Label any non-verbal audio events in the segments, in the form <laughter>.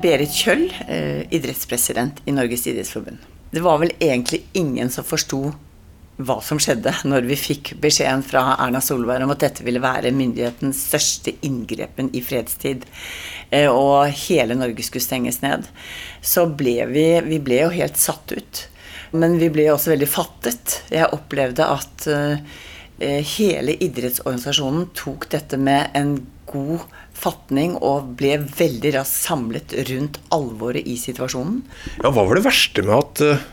Berit Kjøll, eh, idrettspresident i Norges idrettsforbund. Det var vel egentlig ingen som forsto hva som skjedde når vi fikk beskjeden fra Erna Solberg om at dette ville være myndighetens største inngrepen i fredstid, eh, og hele Norge skulle stenges ned. Så ble vi, vi ble jo helt satt ut. Men vi ble også veldig fattet. Jeg opplevde at eh, hele idrettsorganisasjonen tok dette med en god fatning og ble veldig raskt samlet rundt alvoret i situasjonen. Ja, Hva var det verste med at uh,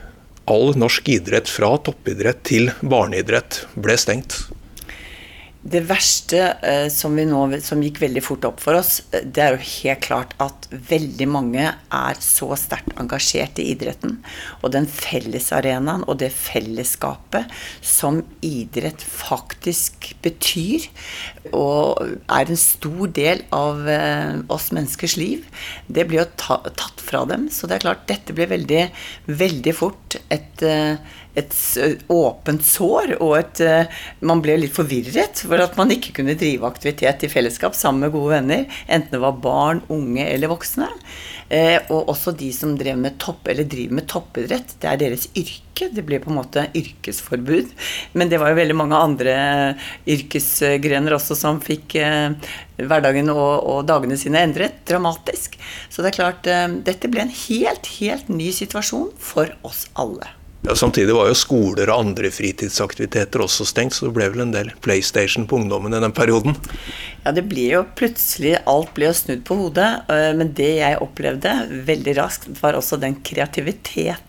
all norsk idrett, fra toppidrett til barneidrett, ble stengt? Det verste eh, som, nå, som, gikk veldig fort opp for oss, eh, det er jo helt klart at veldig mange er så sterkt engasjert i idretten. Og den fellesarenaen og det fellesskapet som idrett faktisk betyr, og er en stor del av eh, oss menneskers liv, det blir jo ta, tatt fra dem. Så det er klart, dette ble veldig, veldig fort et et åpent sår, og et, man ble litt forvirret for at man ikke kunne drive aktivitet i fellesskap sammen med gode venner, enten det var barn, unge eller voksne. Eh, og også de som drev med topp, eller driver med toppidrett. Det er deres yrke. Det ble på en måte yrkesforbud. Men det var jo veldig mange andre yrkesgrener også som fikk eh, hverdagen og, og, dagene sine endret dramatisk. Så det er klart, eh, dette ble en helt, helt ny situasjon for oss alle. Ja, samtidig var jo skoler og andre fritidsaktiviteter også stengt, så det ble vel en del PlayStation på ungdommen i den perioden? Ja, det blir jo plutselig Alt ble jo snudd på hodet. Øh, men det jeg opplevde veldig raskt, var også den kreativiteten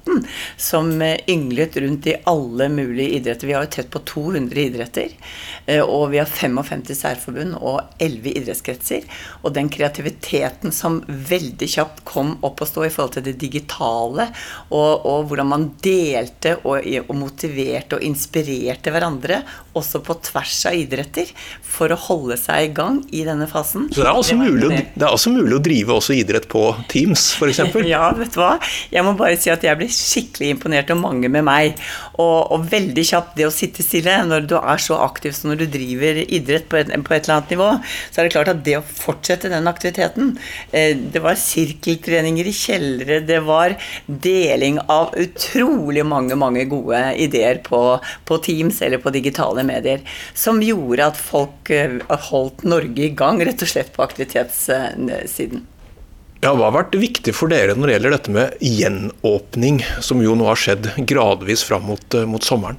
som øh, ynglet rundt i alle mulige idretter. Vi har jo tett på 200 idretter. Øh, og vi har 55 særforbund og 11 idrettskretser. Og den kreativiteten som veldig kjapt kom opp å stå i forhold til det digitale, og, og hvordan man delte og, og, motiverte og inspirerte hverandre, også på tvers av idretter, for å holde seg i gang i denne fasen. Så det er også, det mulig, det er også mulig, å drive også idrett på Teams, f.eks.? <laughs> ja, vet du hva. Jeg må bare si at jeg ble skikkelig imponert, og mange med meg. Og, og, veldig kjapt det å sitte stille når du er så aktiv som når du driver idrett på et, på et, eller annet nivå, så er det klart at det å fortsette den aktiviteten eh, Det var sirkeltreninger i kjellere, det var deling av utrolig mange, mange gode ideer på, på, Teams eller på digitale medier. Som gjorde at folk eh, holdt Norge i gang, rett og slett på aktivitetssiden. Ja, Hva har vært viktig for dere når det gjelder dette med gjenåpning, som jo nå har skjedd gradvis fram mot, eh, mot sommeren?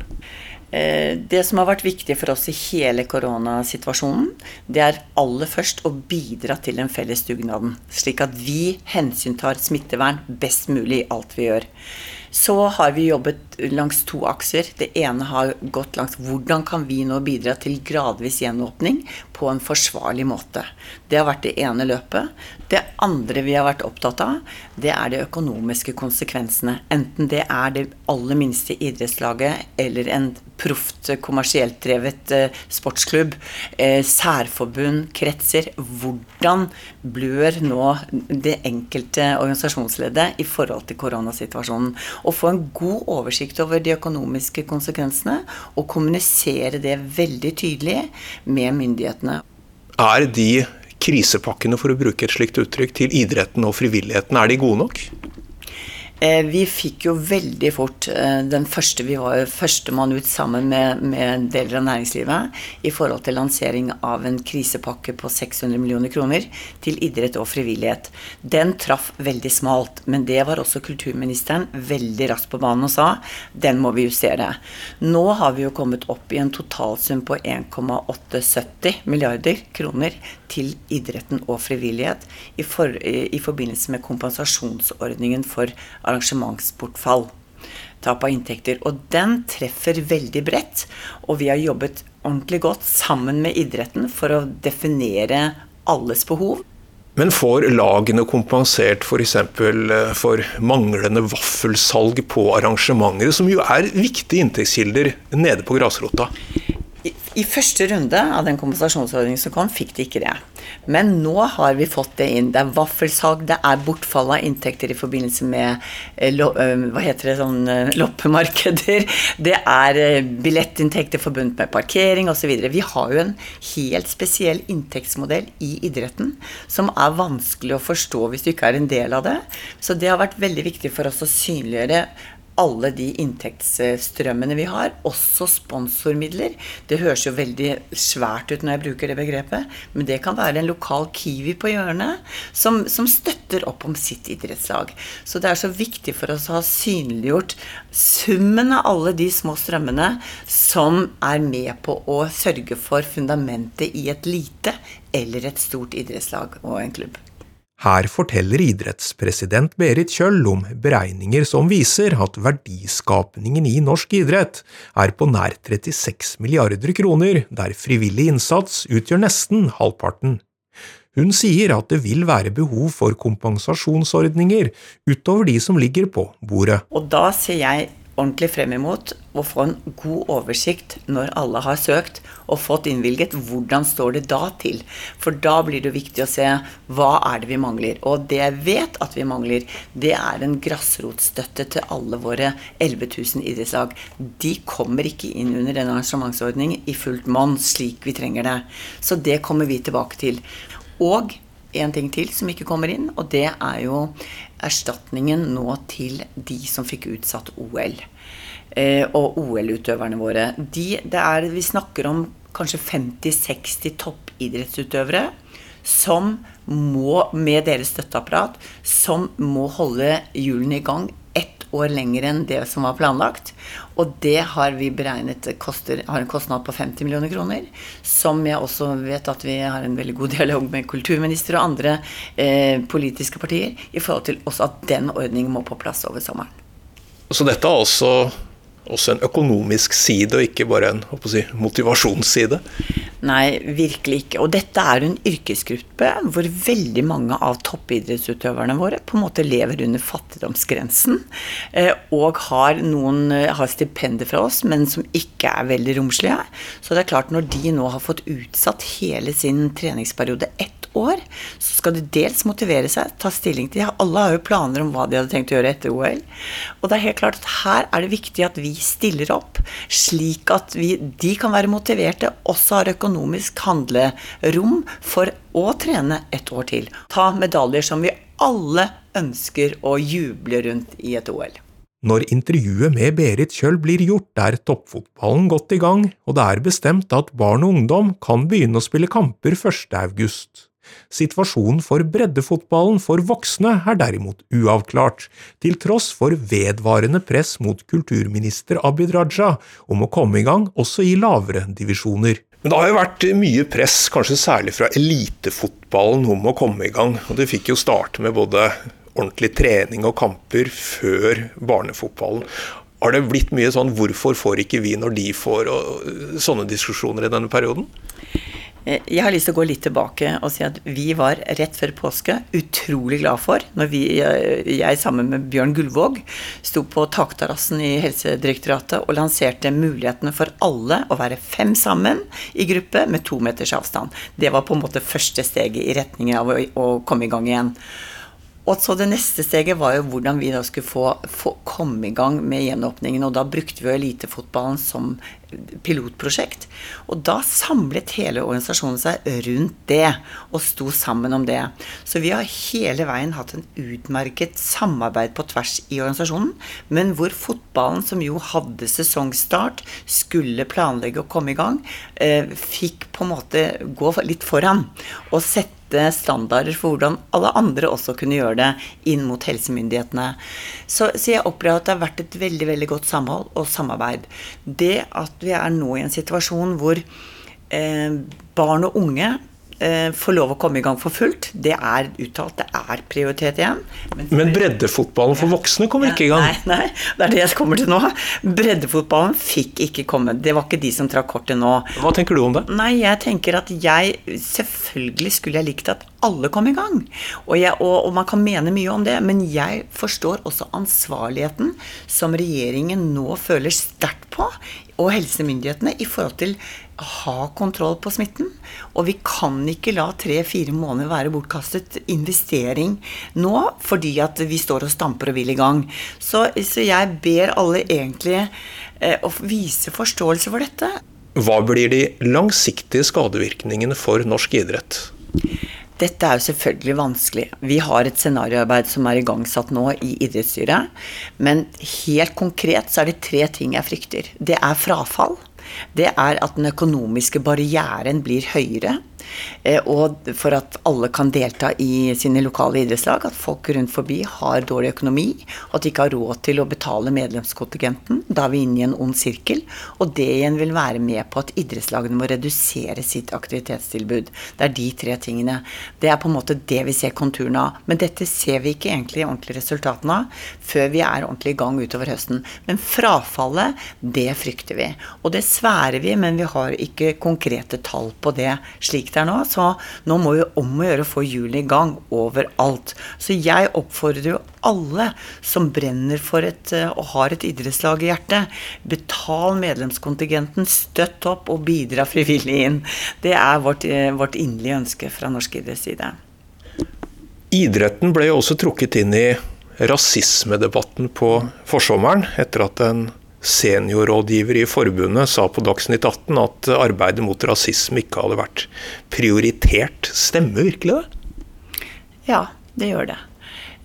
Eh, det som har vært viktig for oss i hele koronasituasjonen, det er aller først å bidra til den felles dugnaden. Slik at vi hensyntar smittevern best mulig i alt vi gjør. Så har vi jobbet langs to akser. Det ene har gått langs hvordan kan vi nå bidra til gradvis gjenåpning på en forsvarlig måte. Det har vært det ene løpet. Det andre vi har vært opptatt av, det er de økonomiske konsekvensene. Enten det er det aller minste idrettslaget eller en proft, kommersielt drevet eh, sportsklubb, eh, særforbund, kretser. Hvordan blør nå det enkelte organisasjonsleddet i forhold til koronasituasjonen? Å få en god oversikt over de økonomiske konsekvensene og kommunisere det veldig tydelig med myndighetene. Er de krisepakkene, for å bruke et slikt uttrykk, til idretten og frivilligheten, er de gode nok? Eh, vi fikk jo veldig fort eh, den første Vi var førstemann ut sammen med, med, deler av næringslivet i forhold til lansering av en krisepakke på 600 millioner kroner til idrett og frivillighet. Den traff veldig smalt, men det var også kulturministeren veldig raskt på banen og sa den må vi justere. Nå har vi jo kommet opp i en totalsum på 1,870 milliarder kroner til idretten og frivillighet i, for, i forbindelse med kompensasjonsordningen for arrangementsbortfall. Tap av inntekter. Og den treffer veldig bredt. Og vi har jobbet ordentlig godt sammen med idretten for å definere alles behov. Men får lagene kompensert f.eks. For, eh, for manglende vaffelsalg på arrangementer, som jo er viktige inntektskilder nede på grasrota? I første runde av den kompensasjonsordningen som kom, fikk de ikke det. Men nå har vi fått det inn. Det er vaffelsalg, det er bortfall av inntekter i forbindelse med eh, hva heter det, sånn loppemarkeder. Det er billettinntekter forbundet med parkering osv. Vi har jo en helt spesiell inntektsmodell i idretten som er vanskelig å forstå hvis du ikke er en del av det. Så det har vært veldig viktig for oss å synliggjøre alle de inntektsstrømmene vi har, også sponsormidler. Det høres jo veldig svært ut når jeg bruker det begrepet, men det kan være en lokal Kiwi på hjørnet som, som støtter opp om sitt idrettslag. Så det er så viktig for oss å ha synliggjort summen av alle de små strømmene som er med på å sørge for fundamentet i et lite eller et stort idrettslag og en klubb. Her forteller idrettspresident Berit Kjøll om beregninger som viser at verdiskapningen i norsk idrett er på nær 36 milliarder kroner, der frivillig innsats utgjør nesten halvparten. Hun sier at det vil være behov for kompensasjonsordninger utover de som ligger på bordet. Og da ser jeg ordentlig frem imot å få en god oversikt når alle har søkt og fått innvilget. Hvordan står det da til? For da blir det viktig å se hva er det vi mangler. Og det jeg vet at vi mangler, det er en grasrotstøtte til alle våre 11 000 idrettslag. De kommer ikke inn under denne arrangementsordningen i fullt monn slik vi trenger det. Så det kommer vi tilbake til. Og en ting til som ikke kommer inn, og det er jo erstatningen nå til de som fikk utsatt OL. Eh, og OL-utøverne våre. De, er, vi snakker om kanskje 50-60 toppidrettsutøvere som må, med deres støtteapparat, som må holde hjulene i gang år lenger enn det som var planlagt. Og det har vi beregnet koster, har en kostnad på 50 millioner kroner. Som jeg også vet at vi har en veldig god dialog med kulturminister og andre eh, politiske partier i forhold til også at den ordningen må på plass over sommeren. Så dette er også, også en økonomisk side, og ikke bare en si, motivasjonsside? Nei, virkelig ikke. Og dette er en yrkesgruppe hvor veldig mange av toppidrettsutøverne våre på en måte lever under fattigdomsgrensen. Eh, og har noen eh, har stipender fra oss, men som ikke er veldig romslige. Så det er klart, når de nå har fått utsatt hele sin treningsperiode ett år, så skal de dels motivere seg, ta stilling til Alle har jo planer om hva de hadde tenkt å gjøre etter OL. Og det er helt klart at her er det viktig at vi stiller opp, slik at vi, de kan være motiverte, også har økonomisk handlerom for å trene et år til. Ta medaljer som vi alle ønsker å juble rundt i et OL. Når intervjuet med Berit Kjøll blir gjort, er toppfotballen godt i gang, og det er bestemt at barn og ungdom kan begynne å spille kamper 1. august. Situasjonen for breddefotballen for voksne er derimot uavklart, til tross for vedvarende press mot kulturminister Abid Raja om å komme i gang også i lavere divisjoner. Men det har jo vært mye press, kanskje særlig fra elitefotballen, om å komme i gang. Og det fikk jo starte med både ordentlig trening og kamper før barnefotballen. Har det blitt mye sånn 'hvorfor får ikke vi når de får', og sånne diskusjoner i denne perioden? Eh, jeg har lyst til å gå litt tilbake og si at vi var rett før påske utrolig glad for når vi, eh, jeg sammen med Bjørn Gullvåg sto på takterrassen i Helsedirektoratet og lanserte mulighetene for alle å være fem sammen i gruppe med to meters avstand. Det var på en måte første steget i retningen av å, å komme i gang igjen. Og så Det neste steget var jo hvordan vi da skulle få, få komme i gang med gjenåpningen. og Da brukte vi jo elitefotballen som pilotprosjekt. Og da samlet hele organisasjonen seg rundt det, og sto sammen om det. Så vi har hele veien hatt en utmerket samarbeid på tvers i organisasjonen, men hvor fotballen, som jo hadde sesongstart, skulle planlegge å komme i gang, eh, fikk på en måte gå litt foran og sette sette standarder for hvordan alle andre også kunne gjøre det inn mot helsemyndighetene. Så, så jeg opplever at det har vært et veldig, veldig godt samhold og samarbeid. Det at vi er nå i en situasjon hvor eh, barn og unge eh, får lov å komme i gang for fullt. Det er uttalt, det er prioritet igjen. Men, Men breddefotballen for voksne kommer ja, ikke i gang? Nei, nei, det er det jeg kommer til nå. Breddefotballen fikk ikke komme. Det var ikke de som trakk kortet nå. Hva tenker du om det? Nei, jeg tenker at jeg Selvfølgelig skulle jeg likt at alle kom i gang. Og, jeg, og, og, man kan mene mye om det, men jeg forstår også ansvarligheten som regjeringen nå føler sterkt på, og helsemyndighetene, i forhold til å ha kontroll på smitten. Og vi kan ikke la tre-fire måneder være bortkastet investering nå, fordi at vi står og stamper og vil i gang. Så, så jeg ber alle egentlig eh, å vise forståelse for dette. Hva blir de langsiktige skadevirkningene for norsk idrett? Dette er jo selvfølgelig vanskelig. Vi har et scenarioarbeid som er igangsatt nå i idrettsstyret. Men helt konkret så er det tre ting jeg frykter. Det er frafall. Det er at den økonomiske barrieren blir høyere. Eh, og for at alle kan delta i sine lokale idrettslag, at folk rundt forbi har dårlig økonomi, og at de ikke har råd til å betale medlemskontingenten. Da er vi inne i en ond sirkel. Og det igjen vil være med på at idrettslagene må redusere sitt aktivitetstilbud. Det er de tre tingene. Det er på en måte det vi ser konturene av. Men dette ser vi ikke egentlig ordentlig resultatene av før vi er ordentlig i gang utover høsten. Men frafallet, det frykter vi. Og det sværer vi, men vi har ikke konkrete tall på det slik det er nå. Så nå må vi om å gjøre å få hjulene i gang overalt. Så jeg oppfordrer jo alle som brenner for et, eh, og har et idrettslag i hjertet, betal medlemskontingenten, støtt opp og bidra frivillig inn. Det er vårt, eh, vårt inderlige ønske fra norsk idretts side. Idretten ble jo også trukket inn i rasismedebatten på forsommeren, etter at en seniorrådgiver i forbundet sa på Dagsnytt 18 at arbeidet mot rasisme ikke hadde vært prioritert. Stemmer virkelig det? Ja, det gjør det.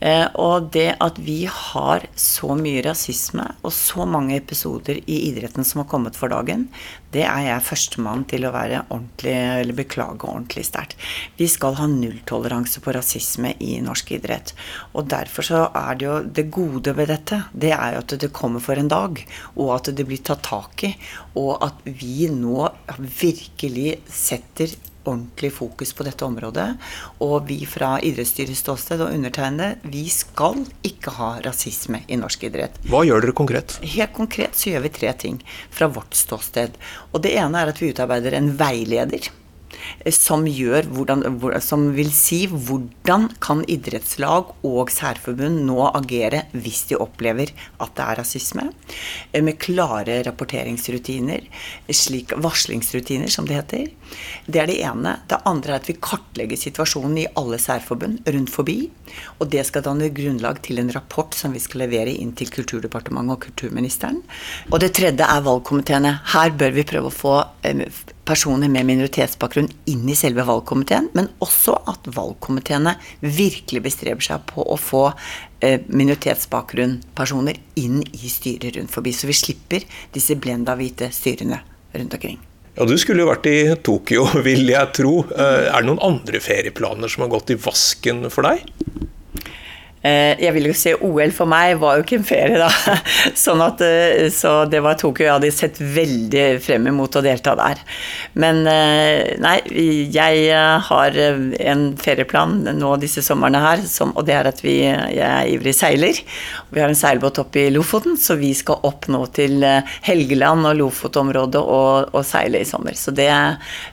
Eh, og det at vi har så mye rasisme og så mange episoder i idretten som har kommet for dagen, det er jeg førstemann til å være ordentlig, eller beklage ordentlig sterkt. Vi skal ha nulltoleranse på rasisme i norsk idrett. Og derfor så er det jo det gode ved dette, det er jo at det kommer for en dag, og at det blir tatt tak i, og at vi nå virkelig setter ordentlig fokus på dette området. Og vi fra idrettsstyrets ståsted og undertegnede, vi skal ikke ha rasisme i norsk idrett. Hva gjør dere konkret? Helt konkret så gjør vi tre ting fra vårt ståsted. Og det ene er at vi utarbeider en veileder som, gjør hvordan, som vil si hvordan kan idrettslag og særforbund nå agere hvis de opplever at det er rasisme, eh, med klare rapporteringsrutiner, slik varslingsrutiner som det heter. Det er det ene. Det andre er at vi kartlegger situasjonen i alle særforbund rundt forbi. Og det skal danne grunnlag til en rapport som vi skal levere inn til Kulturdepartementet og kulturministeren. Og det tredje er valgkomiteene. Her bør vi prøve å få eh, personer med minoritetsbakgrunn inn i selve valgkomiteen, men også at valgkomiteene virkelig bestreber seg på å få minoritetsbakgrunnpersoner minoritetsbakgrunn-personer inn i styret rundt forbi, så vi slipper disse blenda hvite styrene rundt omkring. Ja, Du skulle jo vært i Tokyo, <laughs> vil jeg tro. Eh, er det noen andre ferieplaner som har gått i vasken for deg? Eh, jeg vil jo si OL for meg var jo ikke en ferie, da. <laughs> Sånn at, eh, så det var Tokyo. Jeg hadde sett veldig frem imot å delta der. Men eh, nei, jeg har en ferieplan nå disse somrene her, som, og det er at vi, jeg er ivrig seiler. Vi har en seilbåt oppe i Lofoten, så vi skal opp nå til Helgeland og Lofotområdet og, og seile i sommer. Så det,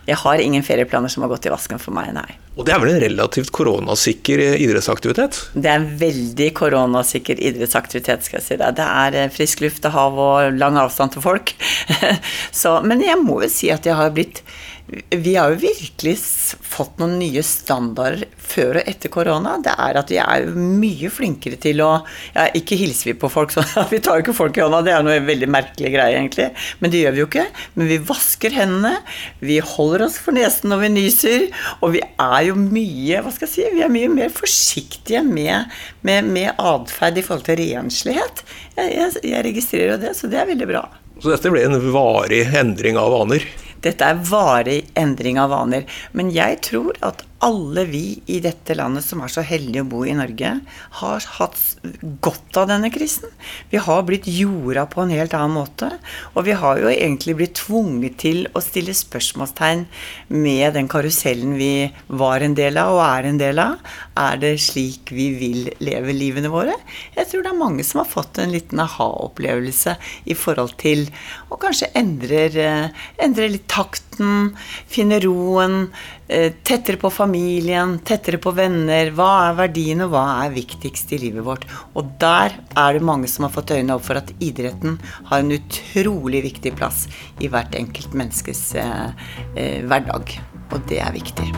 jeg har ingen ferieplaner som har gått i vasken for meg, nei. Og det er vel en relativt koronasikker idrettsaktivitet? Det er en veldig koronasikker idrettsaktivitet, skal jeg si deg. Det er eh, frisk luft og hav og lang avstand til folk. <laughs> Så, men jeg må jo si at jeg har blitt vi har jo virkelig fått noen nye standarder før og etter korona. Det er at vi er mye flinkere til å ja, Ikke hilser vi på folk sånn. <laughs> Vi tar jo ikke folk i hånda, det er noe veldig merkelig greie, egentlig. Men det gjør vi jo ikke. Men vi vasker hendene. Vi holder oss for nesen når vi nyser. Og vi er jo mye hva skal jeg si, vi er mye mer forsiktige med, med, med atferd i forhold til renslighet. Jeg, jeg, jeg registrerer jo det, så det er veldig bra. Så dette ble en varig endring av vaner? Dette er varig endring av vaner. Men jeg tror at alle vi i dette landet som er så heldige å bo i Norge, har hatt godt av denne krisen. Vi har blitt jorda på en helt annen måte. Og vi har jo egentlig blitt tvunget til å stille spørsmålstegn med den karusellen vi var en del av og er en del av. Er det slik vi vil leve livene våre? Jeg tror det er mange som har fått en liten aha-opplevelse i forhold til å kanskje endre, endrer litt takten, finne roen eh, tettere på familien, tettere på venner. Hva er verdiene, hva er viktigst i livet vårt? Og der er det mange som har fått øynene opp for at idretten har en utrolig viktig plass i hvert enkelt menneskes eh, eh, hverdag. Og det er viktig.